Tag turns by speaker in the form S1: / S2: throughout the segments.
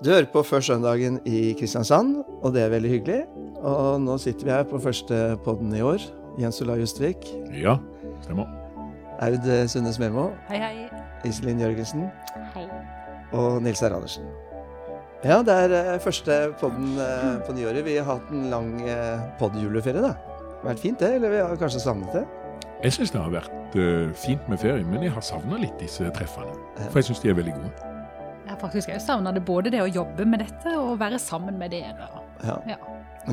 S1: Du hører på Før søndagen i Kristiansand, og det er veldig hyggelig. Og nå sitter vi her på første podden i år. Jens Ola Justvik,
S2: Ja, stemmer.
S1: Aud Sundes Memo,
S3: Hei, hei.
S1: Iselin Jørgensen
S4: Hei.
S1: og Nils R. Andersen. Ja, det er eh, første podden eh, på nyåret. Vi har hatt en lang podjuleferie, poddjuleferie, da. Det har vært fint, det. Eller vi har kanskje savnet det.
S2: Jeg syns det har vært eh, fint med ferie, men jeg har savna litt disse treffene. For jeg syns de er veldig gode.
S3: Faktisk òg savna det både det å jobbe med dette og være sammen med dere.
S1: Ja.
S3: Ja.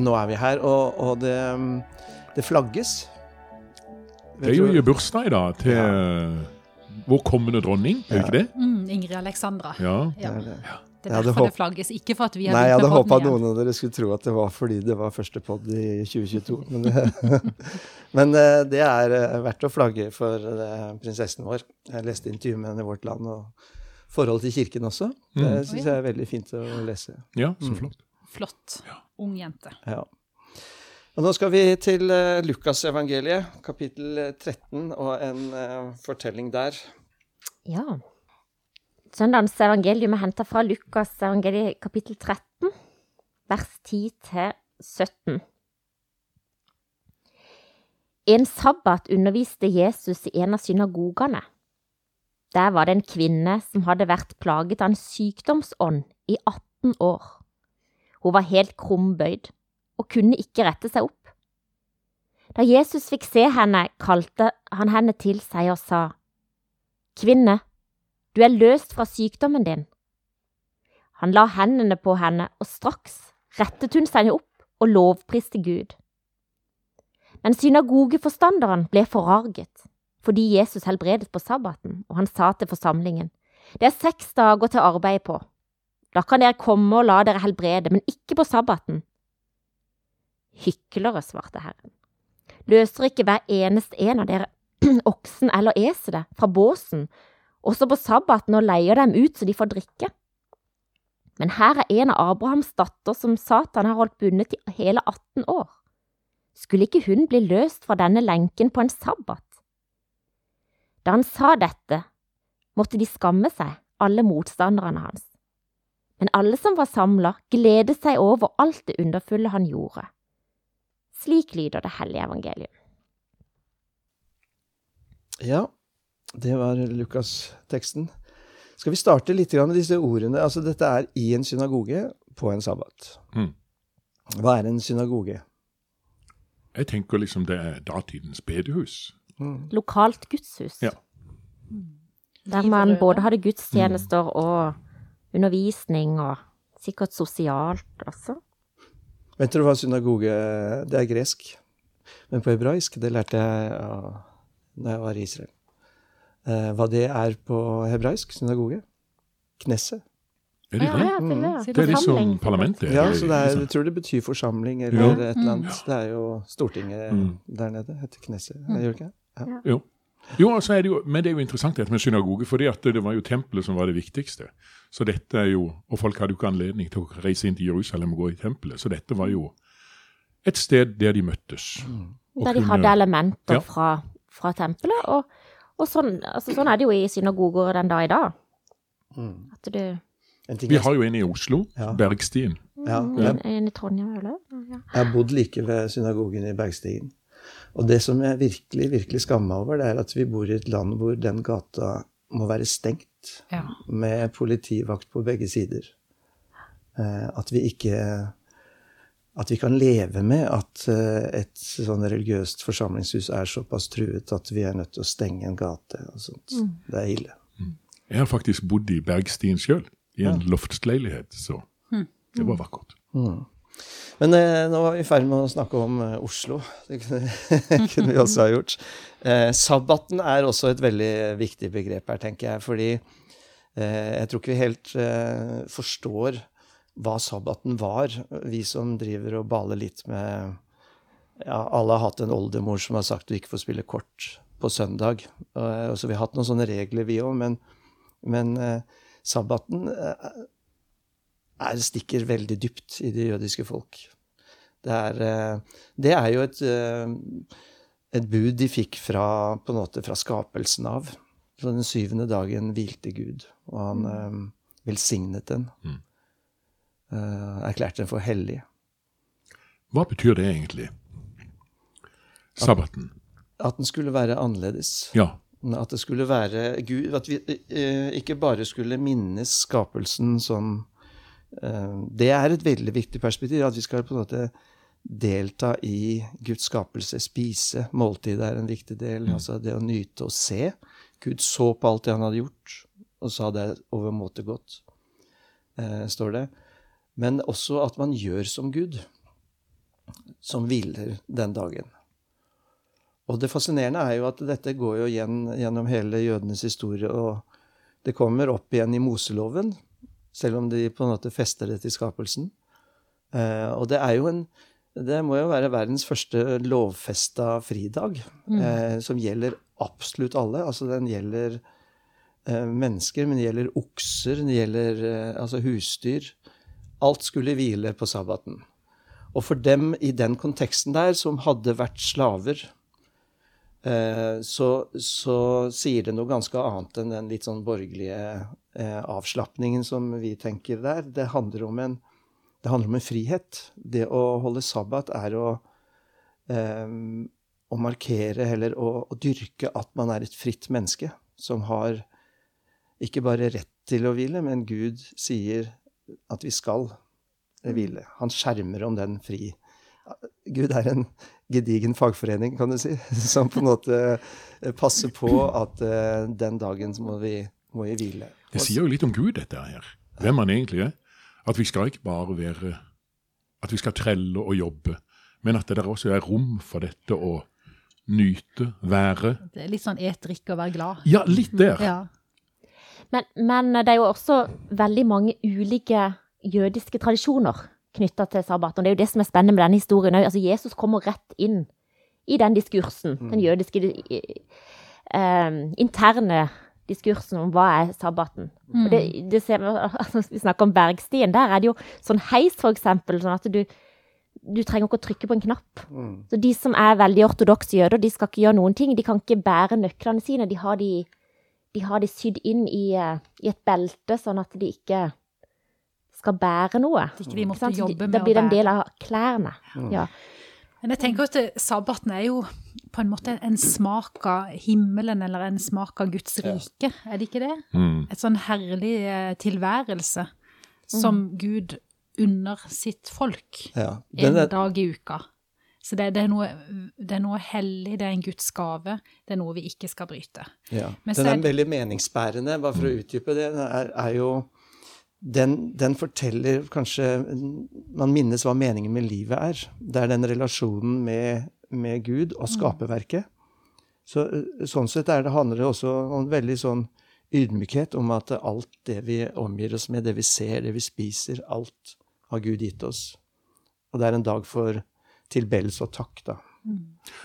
S1: Nå er vi her, og, og det, det flagges.
S2: Det er jo i bursdag i dag til vår kommende dronning, er det ikke det?
S3: Mm, Ingrid Alexandra.
S2: Ja.
S3: Ja.
S1: Det er det.
S3: Det er derfor
S1: håp-
S3: det flagges, ikke for at vi har
S1: Nei, jeg
S3: begynt
S1: hadde håpa noen av dere skulle tro at det var fordi det var første pod i 2022. Men, det, men eh, det er eh, verdt å flagge for eh, prinsessen vår. Jeg leste intervju med henne i Vårt Land, og forholdet til kirken også. Det
S2: Mm.
S1: syns jeg er veldig fint å lese.
S2: ja, så
S1: Mm.
S2: flott.
S3: Flott. Ung jente.
S1: Ja. Og nå skal vi til uh, Lukasevangeliet, kapittel 13, og en uh, fortelling der.
S4: Ja. Søndagens evangelium er henta fra Lukas evangeliet kapittel 13, vers 10 til 17. En sabbat underviste Jesus i en av synagogene. Der var det en kvinne som hadde vært plaget av en sykdomsånd i 18 år. Hun var helt krumbøyd og kunne ikke rette seg opp. Da Jesus fikk se henne, kalte han henne til seg og sa, Kvinne, du er løst fra sykdommen din. Han la hendene på henne, og straks rettet hun seg opp og lovpriste Gud. Men synagogeforstanderen ble forarget fordi Jesus helbredet på sabbaten, og han sa til forsamlingen, Det er seks dager til arbeid på. Da kan dere komme og la dere helbrede, men ikke på sabbaten. Hyklere, svarte Herren. Løser ikke hver eneste en av dere oksen eller eselet fra båsen, også på sabbaten og leier dem ut så de får drikke. Men her er en av Abrahams datter som Satan har holdt bundet i hele 18 år. Skulle ikke hun bli løst fra denne lenken på en sabbat? Da han sa dette, måtte de skamme seg, alle motstanderne hans. Men alle som var samla, gledet seg over alt det underfulle han gjorde. Slik lyder det hellige evangeliet.
S1: Ja, det var Lukas-teksten. Skal vi starte litt med disse ordene? Altså, dette er i en synagoge på en sabbat.
S2: Mm.
S1: Hva er en synagoge?
S2: Jeg tenker liksom det er datidens bedehus.
S4: Lokalt gudshus.
S2: Ja.
S4: Der man både hadde gudstjenester og undervisning og sikkert sosialt også.
S1: Vet du hva synagoge Det er gresk. Men på hebraisk, det lærte jeg ja, da jeg var i Israel. Eh, hva det er på hebraisk, synagoge? Knesset.
S2: Er det
S3: Ja,
S2: det?
S4: Ja, det.
S3: Mm.
S2: Det er liksom
S4: som
S2: parlamentet?
S1: Ja, så det er,
S2: liksom?
S1: jeg tror det betyr forsamling eller
S2: Ja.
S1: et eller annet. Det er jo Stortinget
S2: Mm.
S1: der nede. Heter Knesset. Gjør det ikke?
S2: Jo. Jo, altså er det jo, men det er jo interessant dette med synagoge, for det var jo tempelet som var det viktigste. Så dette er jo, Og folk hadde jo ikke anledning til å reise inn til Jerusalem og gå i tempelet, så dette var jo et sted der de møttes. Mm.
S4: Der de
S2: kunne-
S4: hadde elementer
S2: Ja.
S4: fra, fra tempelet. Og, og sånn, altså, sånn er det jo i synagoger den dag i dag.
S1: Mm.
S4: At du,
S2: Vi har jo en i Oslo,
S1: Ja.
S2: Bergstien.
S1: ja,
S4: Mm,
S1: jeg,
S4: en, en i Trondheim, eller? Ja.
S1: jeg har bodd like ved synagogen i Bergstien. Og det som jeg virkelig, virkelig skammer meg over, det er at vi bor i et land hvor den gata må være stengt.
S3: Ja.
S1: med politivakt på begge sider. Eh, at vi ikke At vi kan leve med at eh, et sånn religiøst forsamlingshus er såpass truet at vi er nødt til å stenge en gate og sånt. Det er ille.
S2: Jeg har faktisk bodd i Bergstien sjøl, i en loftsleilighet, så det var vakkert.
S1: Men eh, nå var vi i ferd med å snakke om eh, Oslo. Det kunne, kunne vi også ha gjort. Eh, sabbaten er også et veldig viktig begrep her, tenker jeg. Fordi eh, jeg tror ikke vi helt eh, forstår hva sabbaten var, vi som driver og baler litt med ja, Alle har hatt en oldemor som har sagt du ikke får spille kort på søndag. Og, så vi har hatt noen sånne regler, vi òg. Men, men eh, sabbaten eh, er, stikker veldig dypt i det jødiske folk. Det er, eh, det er jo et, eh, et bud de fikk fra, på en måte fra skapelsen av. Så den syvende dagen hvilte Gud, og han mm. velsignet den.
S2: Mm.
S1: erklærte den for hellig.
S2: Hva betyr det egentlig? Sabbaten.
S1: At den skulle være annerledes.
S2: Ja.
S1: At det skulle være Gud At vi ikke bare skulle minnes skapelsen som eh, Det er et veldig viktig perspektiv. At vi skal på en måte delta i Guds skapelse, spise. Måltidet er en viktig del. Altså det å nyte og se. Gud så på alt det han hadde gjort, og sa det er overmåte godt, eh, står det. Men også at man gjør som Gud, som hviler den dagen. Og det fascinerende er jo at dette går jo igjen gjennom hele jødenes historie, og det kommer opp igjen i Moseloven, selv om de på en måte fester det til skapelsen. Eh, og det er jo en Det må jo være verdens første lovfesta fridag, eh, som gjelder absolutt alle. Altså den gjelder eh, mennesker, men det gjelder okser, det gjelder eh, altså husdyr. Alt skulle hvile på sabbaten. Og for dem i den konteksten der, som hadde vært slaver, eh, så, så sier det noe ganske annet enn den litt sånn borgerlige eh, avslapningen som vi tenker der. Det handler om en, det handler om en frihet. Det å holde sabbat er å, eh, å markere, eller å, å dyrke at man er et fritt menneske som har ikke bare rett til å hvile, men Gud sier at vi skal hvile. Han skjermer om den fri. Gud er en gedigen fagforening, kan du si, som på en måte passer på at eh, den dagen må vi, må jeg hvile.
S2: Det sier jo litt om Gud, dette her. Hvem han egentlig er. At vi skal ikke bare være At vi skal trelle og jobbe, men at det der også er rom for dette å nyte, være.
S3: Det er litt sånn et, drikke og være glad.
S2: Ja, litt der.
S3: Ja.
S4: Men, men det er jo også veldig mange ulike jødiske tradisjoner knytta til sabbaten. Og det er jo det som er spennende med denne historien òg. Altså, Jesus kommer rett inn i den diskursen, den jødiske eh, interne diskursen om hva er sabbaten. Og det, det ser, vi- altså, vi snakker om bergstien. Der er det jo sånn heis, for eksempel, sånn at du, du trenger ikke å trykke på en knapp. Så de som er veldig ortodokse jøder, de skal ikke gjøre noen ting. De kan ikke bære nøklene sine. De har de, de, har de sydd inn i, eh, i et belte, sånn at de ikke skal bære noe.
S3: Ikke de måtte jobbe med
S4: Da blir det
S3: å
S4: en del av klærne. Ja.
S3: Men jeg tenker at sabbaten er jo på en måte en smak av himmelen, eller en smak av Guds rike, er det ikke det?
S2: Mm.
S3: Et sånn herlig eh, tilværelse som Gud unner sitt folk
S1: Ja.
S3: en
S1: er,
S3: dag i uka. Så det, det, er noe, det er noe hellig, det er en Guds gave, det er noe vi ikke skal bryte.
S1: ja. Den
S3: er
S1: er veldig meningsbærende, bare for å utdype det. den Er, er jo den, den forteller kanskje Man minnes hva meningen med livet er. Det er den relasjonen med, med Gud og skaperverket. Så, eh, sånn sett er det, handler det også om veldig sånn ydmykhet om at alt det vi omgir oss med, det vi ser, det vi spiser, alt har Gud gitt oss. Og det er en dag for tilbedelse og takk, da.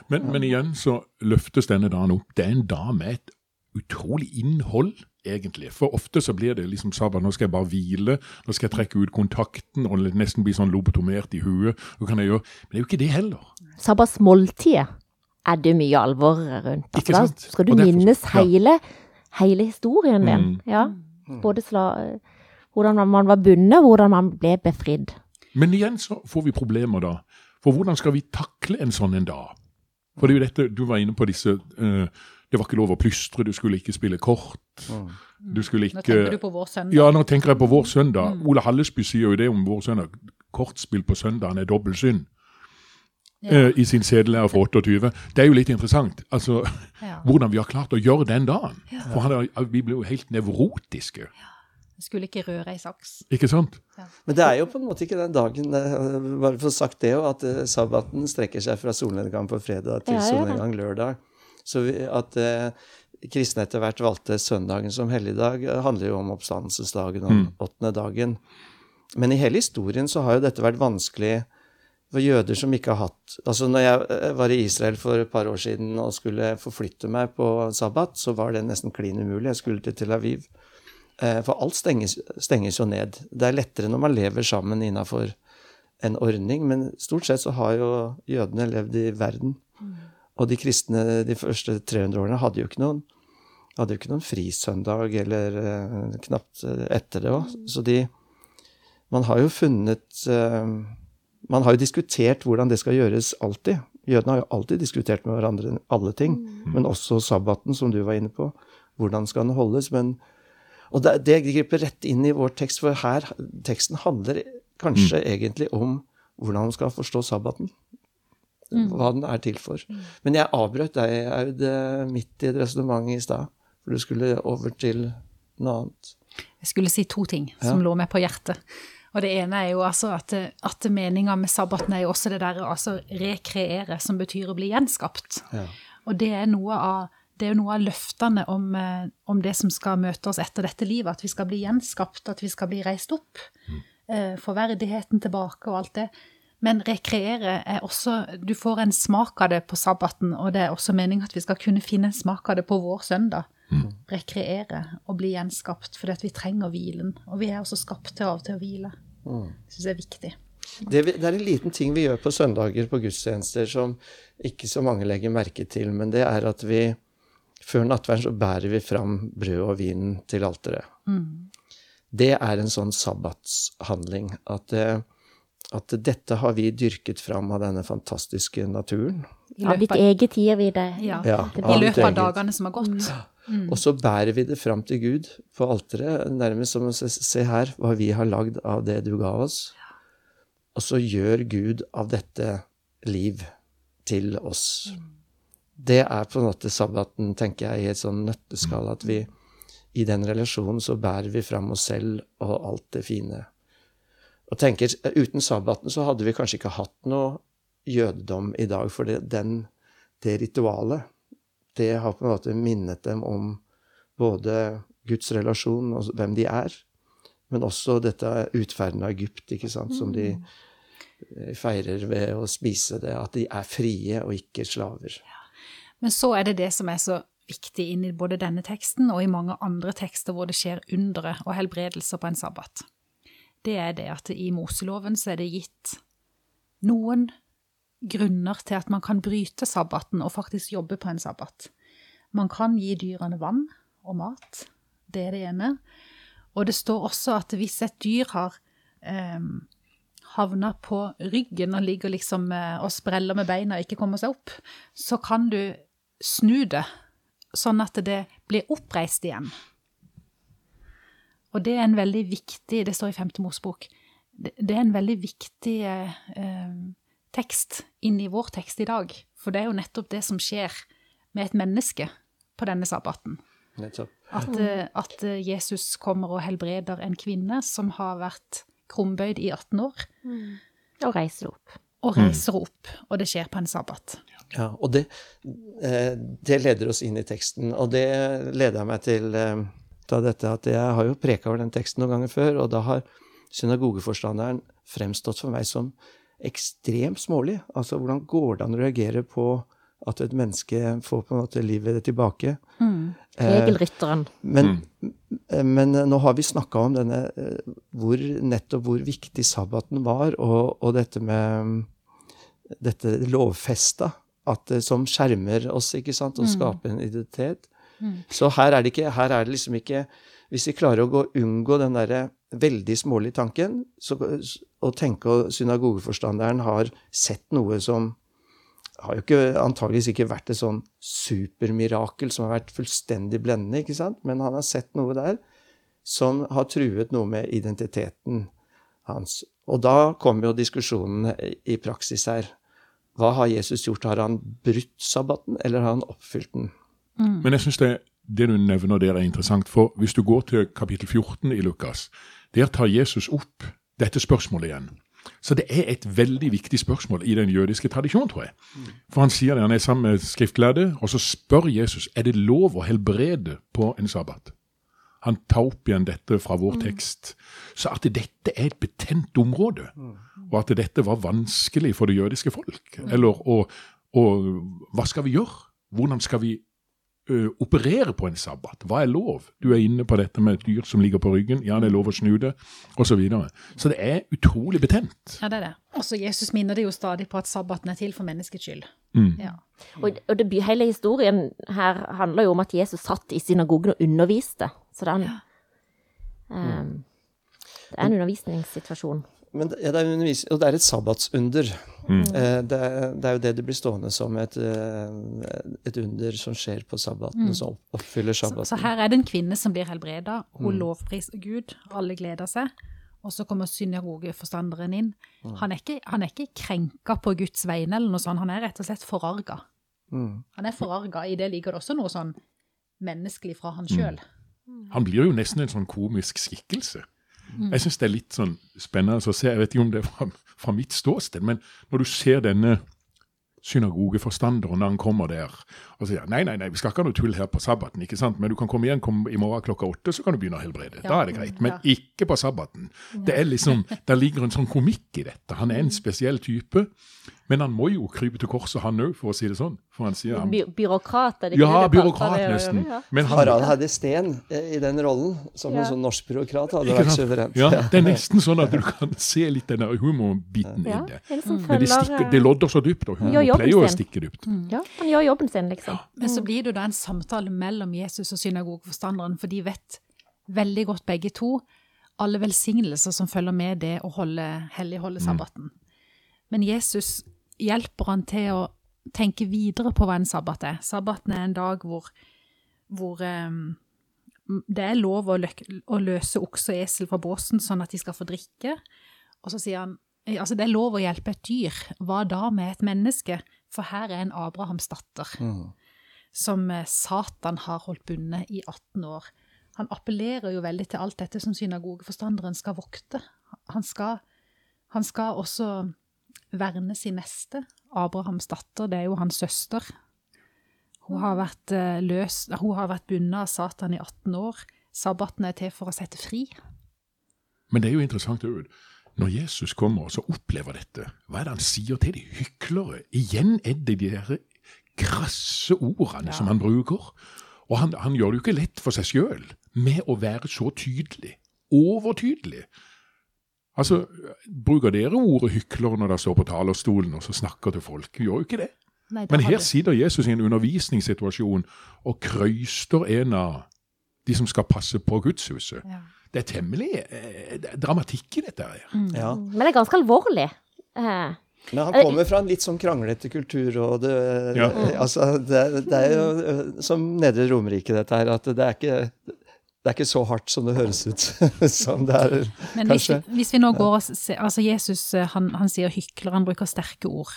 S2: Men, men igjen så løftes denne dagen opp. Det er en dag med et utrolig innhold, egentlig. For ofte så blir det liksom sabba, nå skal jeg bare hvile, nå skal jeg trekke ut kontakten og nesten bli sånn lobotomert i huet. Hva kan jeg gjøre? Men det er jo ikke det heller.
S4: Sabbatsmåltidet er det mye alvor rundt.
S2: Ikke sant?
S4: da skal du minnes
S2: ja.
S4: hele, hele historien din.
S2: Mm.
S4: Ja. Både sla, hvordan man var bundet, hvordan man ble befridd.
S2: Men igjen så får vi problemer da. For hvordan skal vi takle en sånn en dag? For det er jo dette, du var inne på disse eh, Det var ikke lov å plystre, du skulle ikke spille kort. Du skulle
S3: Nå tenker du på vår søndag.
S2: Ja, nå tenker jeg på vår søndag. Ole Hallesby sier jo det om vår søndag. Kortspill på søndagen er dobbel synd.
S3: Ja.
S2: Uh, I sin sedelære fra 28. Det er jo litt interessant. Altså,
S3: Ja.
S2: hvordan vi har klart å gjøre den dagen. For han er, vi ble jo helt nevrotiske.
S3: Jeg skulle ikke røre ei saks.
S2: Ikke sant?
S1: Men det er jo på en måte ikke den dagen eh, Bare for å sagt det jo, at eh, sabbaten strekker seg fra solnedgang på fredag til
S4: Ja, ja, ja.
S1: solnedgang lørdag. Så at eh, kristne etter hvert valgte søndagen som helligdag, eh, handler jo om oppstandelsesdagen, om
S2: Mm.
S1: åttende dagen. Men i hele historien så har jo dette vært vanskelig for jøder som ikke har hatt Altså når jeg eh, var i Israel for et par år siden og skulle forflytte meg på sabbat, så var det nesten klin umulig. Jeg skulle til Tel Aviv. For alt stenges, stenges jo ned. Det er lettere når man lever sammen innafor en ordning, men stort sett så har jo jødene levd i verden. Og de kristne de første 300 årene hadde jo ikke noen jo ikke noen frisøndag eller eh, knapt eh, etter det òg. Så de man har jo funnet eh, Man har jo diskutert hvordan det skal gjøres alltid. Jødene har jo alltid diskutert med hverandre alle ting, men også sabbaten, som du var inne på. Hvordan skal den holdes? Men, og det, det griper rett inn i vår tekst, for her teksten handler kanskje egentlig om hvordan man skal forstå sabbaten. Hva den er til for. Men jeg avbrøt deg, Aud, eh, midt i et resonnement i stad. For du skulle over til noe annet.
S3: Jeg skulle si to ting som lå meg på hjertet. Og det ene er jo altså at, at meninga med sabbaten er jo også det der altså rekreere, som betyr å bli gjenskapt.
S1: Ja.
S3: Og det er noe av, det er jo noe av løftene om, eh, om det som skal møte oss etter dette livet. At vi skal bli gjenskapt, at vi skal bli reist opp. eh, Få verdigheten tilbake og alt det. Men rekreere er også Du får en smak av det på sabbaten, og det er også meningen at vi skal kunne finne en smak av det på vår søndag. Rekreere og bli gjenskapt, fordi at vi trenger hvilen. Og vi er også skapt til av og til å hvile. Mm. syns jeg er viktig.
S1: Det, det er en liten ting vi gjør på søndager på gudstjenester som ikke så mange legger merke til, men det er at vi før nattverden så bærer vi fram brød og vin til alteret. Det er en sånn sabbatshandling. At, eh, at dette har vi dyrket fram av denne fantastiske naturen.
S3: I
S4: Av ditt eget gir vi det.
S3: ja,
S1: Ja,
S3: I løpet av dagene som har gått.
S1: Og så bærer vi det fram til Gud på alteret, nærmest som å se, se her hva vi har lagd av det du ga oss. Og så gjør Gud av dette liv til oss. Det er på en måte sabbaten, tenker jeg, i et sånn nøtteskall, at vi i den relasjonen så bærer vi fram oss selv og alt det fine. Og tenker, uten sabbaten så hadde vi kanskje ikke hatt noe jødedom i dag, for det, den, det ritualet det har på en måte minnet dem om både Guds relasjon og hvem de er, men også dette utferden av Egypt, ikke sant, som de eh, feirer ved å spise det, at de er frie og ikke slaver.
S3: Men så er det det som er så viktig inn i både denne teksten og i mange andre tekster hvor det skjer undere og helbredelser på en sabbat. Det er det at i Moseloven så er det gitt noen grunner til at man kan bryte sabbaten og faktisk jobbe på en sabbat. Man kan gi dyrene vann og mat. Det er det ene. Og det står også at hvis et dyr har eh, havna på ryggen og ligger liksom eh, og spreller med beina og ikke kommer seg opp, så kan du snu det sånn at det blir oppreist igjen. Og det er en veldig viktig Det står i Femte Mosebok. Det, det er en veldig viktig eh, tekst inn i vår tekst i dag. For det er jo nettopp det som skjer med et menneske på denne sabbaten. At, eh, at eh, Jesus kommer og helbreder en kvinne som har vært krumbøyd i 18 år,
S4: Og reiser opp.
S3: og reiser opp. Og det skjer på en sabbat.
S1: Ja, og det, eh, det leder oss inn i teksten, og det leder meg til eh, da dette at jeg har jo preka over den teksten noen ganger før, og da har synagogeforstanderen fremstått for meg som ekstremt smålig. Altså, hvordan går det an å reagere på at et menneske får på en måte livet tilbake? Mm.
S4: Regelrytteren.
S1: men, mm. men nå har vi snakka om denne eh, hvor, nettopp hvor viktig sabbaten var, og, og dette med mm, dette lovfesta, at, det- som skjermer oss, ikke sant, og skaper en identitet. Så her er, ikke, her er det liksom ikke Hvis vi klarer å gå, unngå den derre veldig smålige tanken, så, og tenke at synagogeforstanderen har sett noe som har jo ikke, antageligvis ikke vært et sånn supermirakel som har vært fullstendig blendende, ikke sant? Men han har sett noe der som har truet noe med identiteten hans. Og da kommer jo diskusjonen i praksis her. Hva har Jesus gjort? Har han brutt sabbaten, eller har han oppfylt den?
S2: Men jeg syns det, det du nevner der er interessant, for hvis du går til kapittel 14 i Lukas, der tar Jesus opp dette spørsmålet igjen. Så det er et veldig viktig spørsmål i den jødiske tradisjonen, tror jeg. For han sier det, han er sammen med skriftlærde, og så spør Jesus er det lov å helbrede på en sabbat. Han tar opp igjen dette fra vår tekst. Så at dette er et betent område, og at dette var vanskelig for det jødiske folk. Eller og, og hva skal vi gjøre? Hvordan skal vi ø, operere på en sabbat? Hva er lov? Du er inne på dette med et dyr som ligger på ryggen. Ja, det er lov å snu det, osv. Så, videre. så det er utrolig betent.
S3: Ja, det er det. Også Jesus minner det jo stadig på at sabbaten er til for menneskets skyld. Ja.
S4: Og, og det, hele historien her handler jo om at Jesus satt i synagogen og underviste. Så det er en, ja. um, Det er en undervisningssituasjon.
S1: Men det, ja, det er undervis og det er et sabbatsunder.
S2: Mm.
S1: Eh, det, er, det er jo det det blir stående som et, eh, et under som skjer på sabbaten, som oppfyller sabbaten.
S3: så her er det en kvinne som blir helbreda. Hun
S1: Mm.
S3: lovpriser Gud, alle gleder seg. Og så kommer synagogeforstanderen inn.
S1: Mm.
S3: Han er ikke, han er ikke krenka på Guds vegne, eller noe sånt. han er rett og slett forarga.
S1: Mm.
S3: Han er forarga. I det ligger det også noe sånn menneskelig fra
S1: Mm.
S3: han sjøl.
S2: Han blir jo nesten en sånn komisk skikkelse.
S3: Mm.
S2: Jeg syns det er litt sånn spennende å se. Jeg vet ikke om det er fra, fra mitt ståsted, men når du ser denne synagogeforstanderen når han kommer der og sier nei, nei, nei, vi skal ikke ha noe tull her på sabbaten, ikke sant? men du kan komme igjen kom i morgen klokka åtte, så kan du begynne å helbrede. Da er det greit. Men
S3: Ja.
S2: ikke på sabbaten. Det er liksom, Der ligger en sånn komikk i dette. Han er en spesiell type, men han må jo krype til korset, han òg, for å si det sånn. For han sier han,
S4: By byråkrat, er det ikke
S2: Ja,
S4: det
S2: byråkrat
S4: det?
S2: nesten.
S4: Ja.
S2: Men han,
S1: Harald Heide Steen eh, i den rollen, som
S4: Ja.
S1: en sånn norsk byråkrat, hadde
S2: Ikke
S1: vært
S2: sant?
S1: suverent.
S2: Ja, det er nesten sånn at du kan se litt den der humorbiten
S4: Ja,
S2: i det.
S4: en som
S2: Men det, stikker, det lodder så dypt, og humor pleier jo å stikke dypt.
S4: Ja, han gjør jobben sin, liksom.
S3: Men så blir det jo da en samtale mellom Jesus og synagogeforstanderen, for de vet veldig godt begge to alle velsignelser som følger med det å holde, helligholde sabbaten. Men Jesus hjelper han til å tenke videre på hva en sabbat er. Sabbaten er en dag hvor, hvor um, det er lov å, løk, å løse okse og esel fra båsen sånn at de skal få drikke. Og så sier han altså det er lov å hjelpe et dyr. Hva da med et menneske? For her er en Abrahams datter
S1: Mm.
S3: som eh, Satan har holdt bundet i 18 år. Han appellerer jo veldig til alt dette som synagogeforstanderen skal vokte. Han skal, han skal også verne sin neste. Abrahams datter, det er jo hans søster. Hun har vært, eh, løs, hun har vært bundet av Satan i 18 år. Sabbaten er til for å sette fri.
S2: Men det er jo interessant Aud. Når Jesus kommer og så opplever dette, hva er det han sier til de hyklere? Igjen er det de der krasse ordene
S3: Ja.
S2: som han bruker. Og han, han gjør det jo ikke lett for seg sjøl med å være så tydelig. Overtydelig. Altså, Bruker dere ordet hykler når dere står på talerstolen og så snakker til folk? Gjør jo ikke det.
S3: Nei, det
S2: Men her sitter Jesus i en undervisningssituasjon og krøyster en av de som skal passe på gudshuset.
S3: Ja.
S2: Det er temmelig eh, det er dramatikk i dette her.
S1: Ja.
S4: Men det er ganske alvorlig. Eh,
S1: Men han
S4: Eh,
S1: kommer fra en litt sånn kranglete kultur, og det,
S2: Ja.
S1: altså, det, det er jo eh, som Nedre Romerike, dette her, at det er ikke det er ikke så hardt som det høres ut som det er,
S3: Men hvis,
S1: kanskje.
S3: hvis vi nå går og ser, altså Jesus eh, han, han sier hykler, han bruker sterke ord.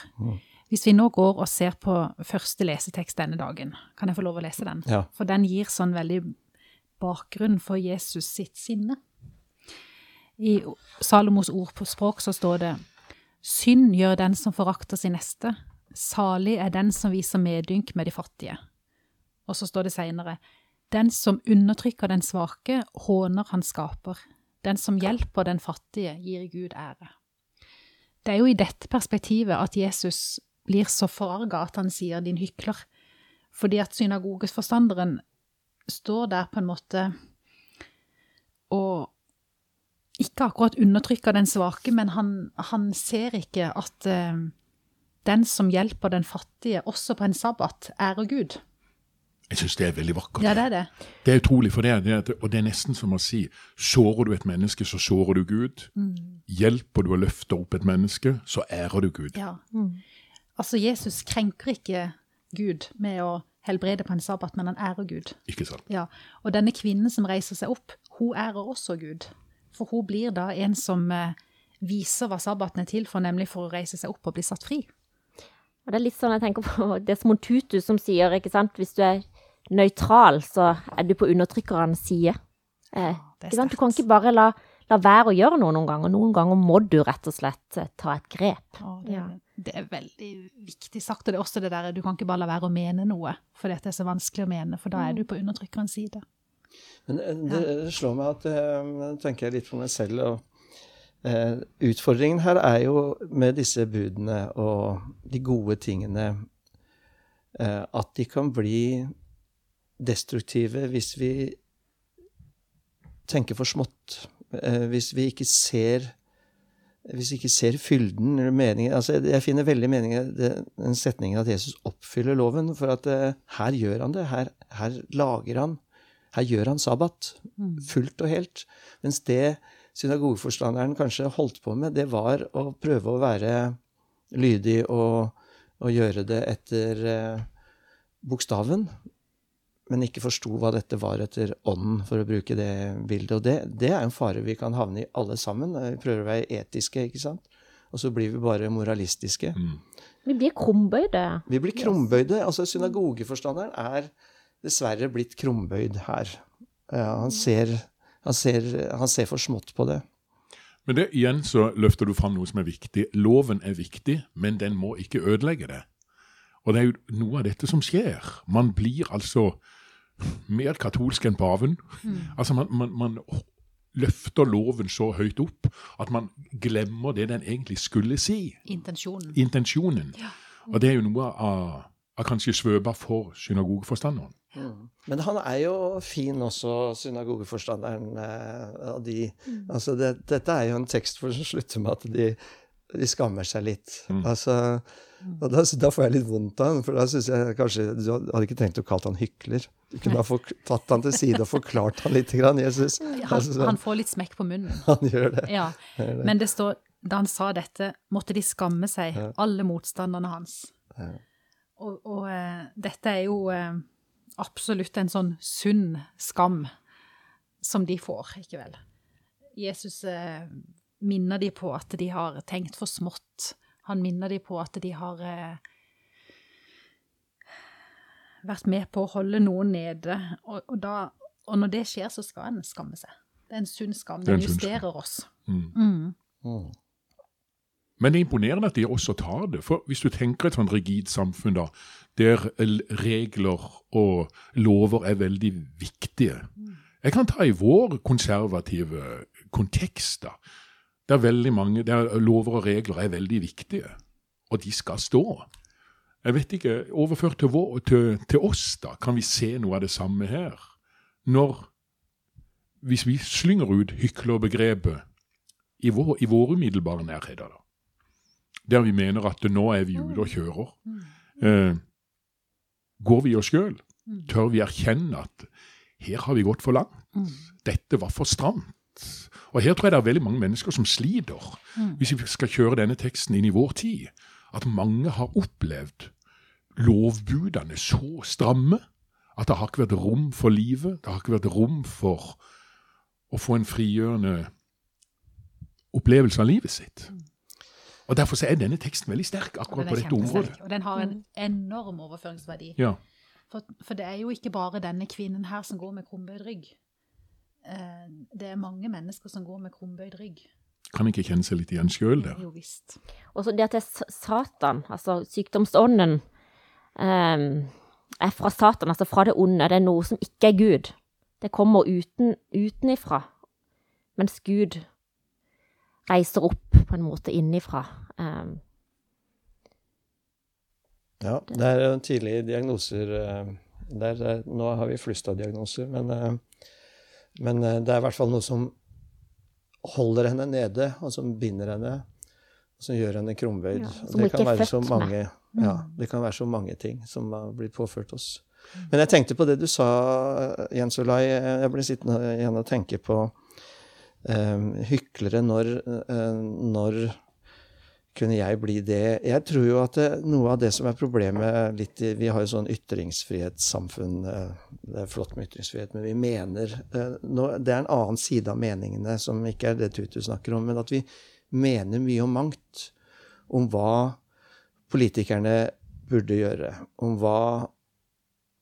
S3: Hvis vi nå går og ser på første lesetekst denne dagen, kan jeg få lov å lese den?
S1: Ja.
S3: For den gir sånn veldig bakgrunn for Jesus sitt sinne. I Salomos ord på språk så står det Synd gjør den som forakter sin neste. Salig er den som viser medynk med de fattige. Og så står det seinere Den som undertrykker den svake, håner han skaper. Den som hjelper den fattige, gir Gud ære. Det er jo i dette perspektivet at Jesus blir så forarga at han sier 'din hykler', fordi at synagogesforstanderen står der på en måte og ikke akkurat undertrykker den svake, men han, han ser ikke at eh, den som hjelper den fattige, også på en sabbat, ærer Gud.
S2: Jeg syns det er veldig vakkert.
S3: Ja, det er det.
S2: Det er utrolig, for det er, det er, og det er nesten som å si sårer du et menneske, så sårer du Gud. Hjelper du å løfte opp et menneske, så ærer du Gud.
S3: Ja. Altså, Jesus krenker ikke Gud med å helbrede på en sabbat, men han ærer Gud.
S2: Ikke sant?
S3: Ja. Og denne kvinnen som reiser seg opp, hun ærer også Gud. For hun blir da en som eh, viser hva sabbaten er til for, nemlig for å reise seg opp og bli satt fri.
S4: og det er litt sånn jeg tenker på det er som Tutu som sier, ikke sant, hvis du er nøytral, så er du på undertrykkerens side. Eh,
S3: det er?
S4: Du kan ikke bare la, la være å gjøre noe noen ganger. Noen ganger må du rett og slett eh, ta et grep.
S3: Og det,
S4: Ja.
S3: det er veldig viktig sagt. Og det er også det der du kan ikke bare la være å mene noe, for dette er så vanskelig å mene, for da er du på undertrykkerens side.
S1: Men det, det slår meg at jeg tenker jeg litt for meg selv og eh, Utfordringen her er jo med disse budene og de gode tingene eh, at de kan bli destruktive hvis vi tenker for smått. Eh, hvis vi ikke ser hvis vi ikke ser fylden eller meningen altså jeg, finner veldig mening i den setningen at Jesus oppfyller loven. For at eh, her gjør han det. Her, her lager han Her gjør han sabbat fullt og helt. Mens det synagogeforstanderen kanskje holdt på med, det var å prøve å være lydig og, og gjøre det etter eh, bokstaven, men ikke forsto hva dette var etter ånden, for å bruke det bildet. Og det, det er en fare vi kan havne i alle sammen. Vi prøver å være etiske, ikke sant? Og så blir vi bare moralistiske.
S2: Mm.
S4: Vi blir krumbøyde.
S1: Vi blir krumbøyde. Altså synagogeforstanderen er dessverre blitt krumbøyd her. Ja, han, ser, han, ser, han ser for smått på det.
S2: Men det, igjen så løfter du fram noe som er viktig. Loven er viktig, men den må ikke ødelegge det. Og det er jo noe av dette som skjer. Man blir altså mer katolsk enn paven. Mm. Altså man, man, man, løfter loven så høyt opp at man glemmer det den egentlig skulle si.
S3: Intensjonen.
S2: Intensjonen. Ja. Mm. Og det er jo noe av, av kanskje svøba for synagogeforstanderen.
S1: Mm. Men han er jo fin også, synagogeforstanderen. Eh, de, mm. altså det, dette er jo en tekst for som slutter med at de, de skammer seg litt. Mm. Altså, og da, da, får jeg litt vondt av ham, for da syns jeg kanskje Du hadde ikke trengt å kalle han hykler. Du kunne ha tatt han til side og forklart han litt, grann, Jesus.
S3: Han, altså, han, får litt smekk på munnen.
S1: Han gjør det.
S3: Ja. Men det står, da han sa dette, måtte de skamme seg, ja. alle motstanderne hans. Ja. Og, og uh, dette er jo uh, absolutt en sånn sunn skam som de får, ikke vel. Jesus uh, minner de på at de har tenkt for smått. Han minner de på at de har vært med på å holde noen nede. Og, og, da, og når det skjer, så skal en skamme seg. Det er en sunn skam. Den justerer oss. Mm. Mm.
S2: Mm. Men det er imponerende at de også tar det. For hvis du tenker et sånn rigid samfunn da, der regler og lover er veldig viktige Jeg kan ta i vår konservative kontekst, da, der veldig mange, er lover og regler er veldig viktige, og de skal stå. Jeg vet ikke, Overført til, vår, til, til, oss, da, kan vi se noe av det samme her? Når Hvis vi slynger ut hyklerbegrepet i vår, i våre umiddelbare nærheter, da, der vi mener at nå er vi ute og kjører, eh, går vi oss sjøl? Tør vi erkjenne at her har vi gått for langt? Dette var for stramt. Og her tror jeg det er veldig mange mennesker som sliter, hvis vi skal kjøre denne teksten inn i vår tid at mange har opplevd lovbudene så stramme at det har ikke vært rom for livet. Det har ikke vært rom for å få en frigjørende opplevelse av livet sitt. Og Derfor er denne teksten veldig sterk akkurat på dette området.
S3: Og den har en enorm overføringsverdi.
S2: Ja.
S3: For, for, det er jo ikke bare denne kvinnen her som går med krumbøyd rygg. Eh, det er mange mennesker som går med krumbøyd rygg.
S2: Kan ikke kjenne seg litt igjen sjøl der?
S3: Jo visst.
S4: Og så det at det er Satan, altså sykdomsånden, um, er fra Satan, altså fra det onde. Det er noe som ikke er Gud. Det kommer uten, utenifra. Mens Gud reiser opp på en måte innifra. Um,
S1: ja, det er tidlige diagnoser Der, der, Nå har vi flust av diagnoser, men, eh, men eh, det er i hvert fall noe som holder henne nede, og som binder henne, og som gjør henne krumvøyd. Ja, det, kan være så mange, mm. ja, det kan være så mange ting som har blitt påført oss. Men jeg tenkte på det du sa, Jens Olai. Jeg ble sittende igjen og tenke på um, hyklere når, når kunne jeg bli det? Jeg tror jo at det, noe av det som er problemet litt i, Vi har jo sånn ytringsfrihetssamfunn. Eh, det er flott med ytringsfrihet, men vi mener eh, Det er en annen side av meningene som ikke er det Tutu snakker om, men at vi mener mye om mangt. Om hva politikerne burde gjøre. Om hva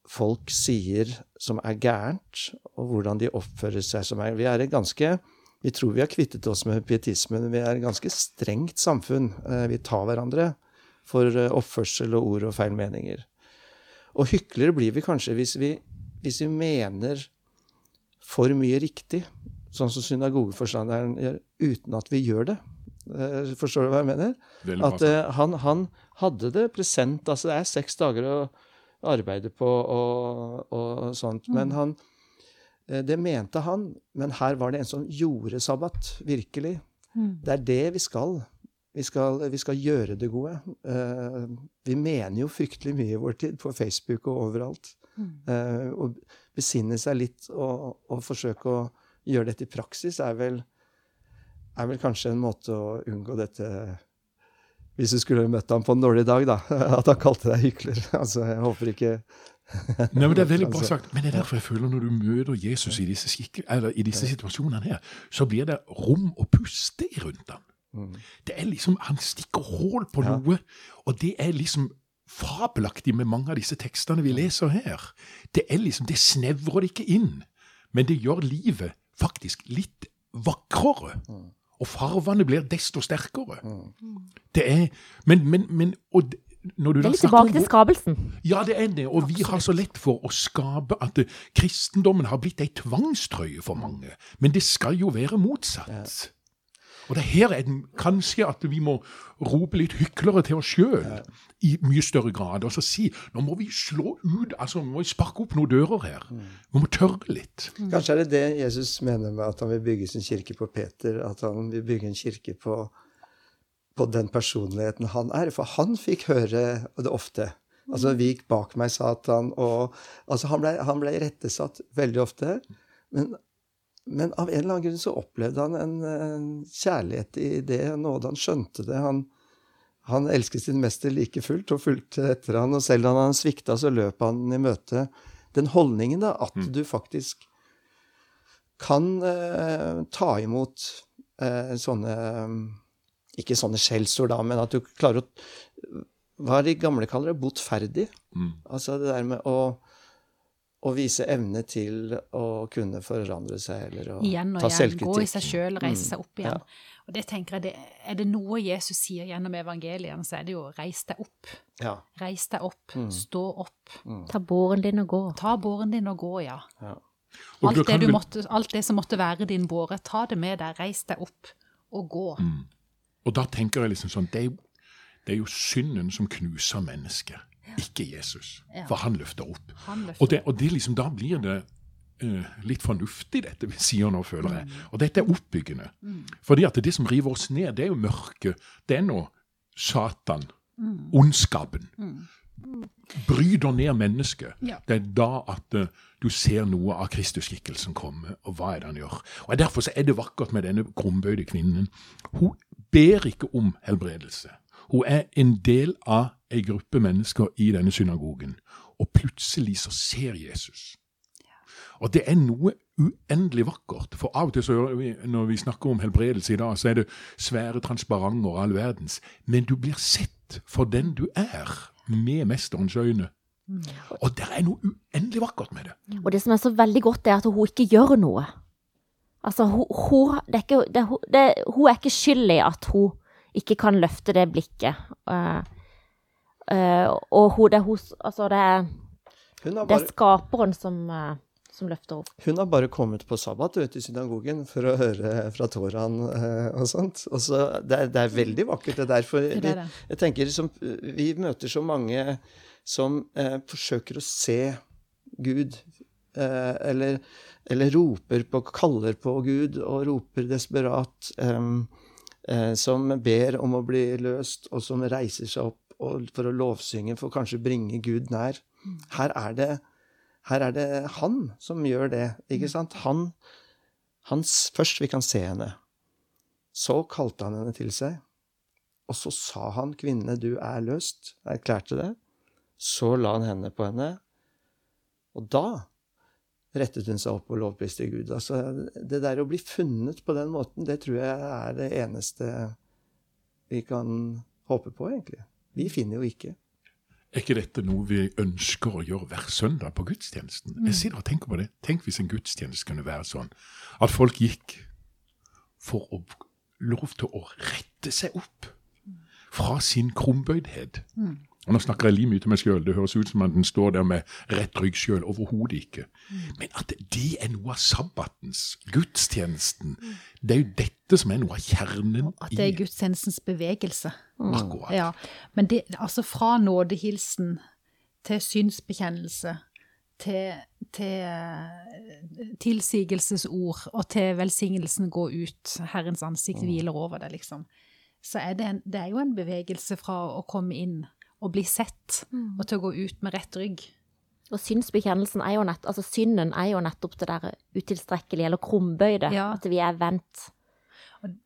S1: folk sier som er gærent, og hvordan de oppfører seg som er Vi er et ganske vi tror vi har kvittet oss med pietismen. Vi er et ganske strengt samfunn. Eh, vi tar hverandre for eh, oppførsel og ord og feil meninger. Og hyklere blir vi kanskje hvis vi, hvis vi mener for mye riktig, sånn som synagogeforstanderen gjør, uten at vi gjør det. Eh, forstår du hva jeg mener? At han, han, hadde det present. Altså, det er seks dager å arbeide på og, og sånt. Men mm. han, Eh, det mente han, men her var det en som gjorde sabbat, virkelig. Mm. Det er det vi skal. Vi skal, vi skal gjøre det gode. Uh, vi mener jo fryktelig mye i vår tid, på Facebook og overalt. Mm. Uh, å besinne seg litt og, og, forsøke å gjøre dette i praksis er vel er vel kanskje en måte å unngå dette Hvis du skulle møtt ham på en dårlig dag, da. At han kalte deg hykler. Altså, jeg håper ikke
S2: Nei, men Det er veldig bra
S1: Altså,
S2: sagt. Men det er derfor jeg føler når du møter Jesus i disse, i disse situasjonene her, så blir det rom å puste i rundt ham.
S1: mm,
S2: Det er liksom, Han stikker hull på noe, og det er liksom fabelaktig med mange av disse tekstene vi leser her. Det er liksom, det snevrer det ikke inn, men det gjør livet faktisk litt vakrere.
S1: Mm.
S2: Og farvene blir desto sterkere.
S1: mm.
S2: Det er, men, men, men og når du
S4: Det er litt tilbake til skapelsen.
S2: ja, det er det. Og vi har så lett for å skape at kristendommen har blitt ei tvangstrøye for mange. Men det skal jo være motsatt. Og det her er den, kanskje at vi må rope litt hyklere til oss sjøl i mye større grad. Og så si nå må vi slå ut, altså nå må vi sparke opp noen dører her. Vi må tørre litt.
S1: Kanskje er det det Jesus mener med at han vil bygge sin kirke på Peter, at han vil bygge en kirke på, på den personligheten han er. For han fikk høre det ofte. Altså, Vik bak meg, Satan, og altså, Han ble, han ble rettesatt veldig ofte. Men, men av en eller annen grunn så opplevde han en, en kjærlighet i det, nåde. Han skjønte det. Han, han elsket sin mester like fullt og fulgte etter han, og selv da han svikta, så løp han i møte. Den holdningen, da, at du faktisk kan eh, ta imot eh, sånne Ikke sånne skjellsord, da, men at du klarer å Hva er de gamle kaller det? Botferdig.
S2: Mm.
S1: Altså det der med å, å vise evne til å kunne forandre seg, eller å
S3: Igjen og
S1: ta
S3: igjen.
S1: selvkritikk.
S3: Gå i seg sjøl, reise
S1: Mm,
S3: seg opp igjen. Og det tenker jeg, det, Er det noe Jesus sier gjennom evangeliene, så er det jo 'reis deg opp'.
S1: Ja.
S3: Reis deg opp.
S1: Mm.
S3: Stå opp.
S4: Ta båren din og gå.
S3: Ta båren din og gå, ja.
S1: ja.
S2: Og
S3: Alt det, du måtte, alt det som måtte være din båre, ta det med deg. Reis deg opp og gå.
S2: Mm. Og da tenker jeg liksom sånn, det er det er jo synden som knuser mennesket, ikke Jesus.
S3: Ja.
S2: For han løfter opp.
S3: Han løfter
S2: Og, det, og det liksom, da blir det Uh, litt fornuftig, dette vi sier nå, føler jeg.
S3: Mm.
S2: Og dette er oppbyggende. Fordi at det som river oss ned, det er jo mørket. Det er nå Satan,
S3: Mm.
S2: ondskapen. Bryter ned mennesket.
S3: Ja.
S2: Det er da at uh, du ser noe av Kristusskikkelsen komme, og hva er det han gjør. Og Derfor så er det vakkert med denne krumbøyde kvinnen. Hun ber ikke om helbredelse. Hun er en del av ei gruppe mennesker i denne synagogen, og plutselig så ser Jesus. Og det er noe uendelig vakkert. For av og til så når vi snakker om helbredelse i dag, så er det svære transparenter og all verdens. Men du blir sett for den du er, med mesterens øyne. Og det er noe uendelig vakkert med det.
S4: Og det som er så veldig godt, er at hun ikke gjør noe. Altså, hun, hun, det er, ikke, det, det, hun er ikke skyld i at hun ikke kan løfte det blikket. Uh, uh, og hun, det, er hun, altså det, er,
S1: bare,
S4: det er skaperen som, uh, som løfter opp.
S1: hun har bare kommet på sabbat vet, i synagogen for å høre fra Toraen og sånt. Og så, det, er, er veldig vakkert. Det er derfor
S3: Det er
S1: vi,
S3: det.
S1: jeg tenker som, vi møter så mange som forsøker å se Gud. Eh, eller, eller roper på, kaller på Gud og roper desperat. eh, som ber om å bli løst, og som reiser seg opp for å lovsynge, for kanskje bringe Gud nær. Her er det, her er det han som gjør det, ikke sant? Han, hans, Først vi kan se henne. Så kalte han henne til seg. Og så sa han, 'Kvinne, du er løst'. Erklærte det. Så la han hendene på henne. Og da rettet hun seg opp og lovpriste Gud. Altså, det der å bli funnet på den måten, det tror jeg er det eneste vi kan håpe på, egentlig. Vi finner jo ikke.
S2: Er ikke dette noe vi ønsker å gjøre hver søndag på gudstjenesten? Jeg sitter og tenker på det. Tenk hvis en gudstjeneste kunne være sånn at folk gikk for å lov til å rette seg opp fra sin krumbøydhet. Og Nå snakker jeg like mye til meg sjøl. Det høres ut som at den står der med rett rygg sjøl. Overhodet ikke. Men at det er noe av sabbatens, gudstjenesten. Det er jo dette som er noe av kjernen i
S3: At det er gudstjenestens bevegelse.
S2: akkurat.
S3: Ja, men det, altså fra nådehilsen til synsbekjennelse, til, til eh, tilsigelsesord og til velsignelsen gå ut, Herrens ansikt hviler over det, liksom. Så er det, en, det er jo en bevegelse fra å komme inn og bli sett, og til å gå ut med rett rygg.
S4: Og synsbekjennelsen er jo nett, altså synden er jo nettopp det der utilstrekkelige eller krumbøyde.
S3: Ja.
S4: At vi er vendt.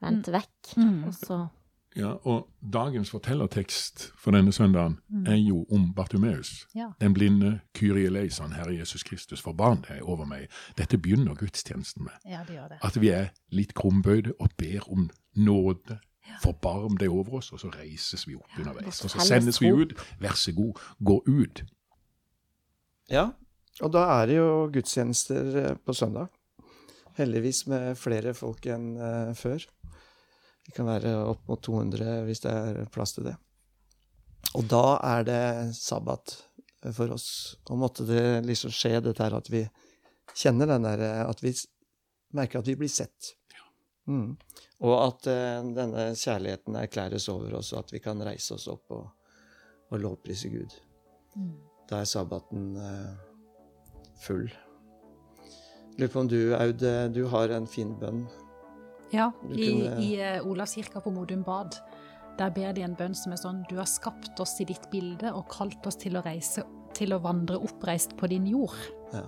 S4: vendt vekk.
S3: Mm.
S4: Og så
S2: Ja, og dagens fortellertekst for denne søndagen er jo om Bartumeus.
S3: Ja.
S2: Den blinde Kyrie-leiseren, Herre Jesus Kristus, forbarm deg over meg. Dette begynner gudstjenesten med.
S3: ja, det gjør det.
S2: At vi er litt krumbøyde og ber om nåde. Forbarm deg over oss, og så reises vi opp underveis. Og så sendes vi ut. Vær så god, gå ut.
S1: Ja, og da er det jo gudstjenester eh, på søndag. Heldigvis med flere folk enn eh, før. Det kan være opp mot 200 hvis det er plass til det. Og da er det sabbat eh, for oss. Og måtte det liksom skje dette her at vi kjenner den der eh, At vi merker at vi blir sett. Mm. Og at uh, denne kjærligheten erklæres over oss, og at vi kan reise oss opp og, og lovprise Gud. Da er sabbaten uh, full. Lurer på om du, Aud, eh, du har en fin bønn.
S3: Ja,
S1: Du
S3: i,
S1: kunne-
S3: i uh, Olavskirka på Modum Bad, der ber de en bønn som er sånn Du har skapt oss i ditt bilde og kalt oss til å reise, til å vandre oppreist på din jord.
S1: Ja.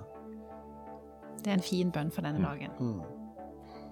S3: Det er en fin bønn for denne dagen.
S1: Mm.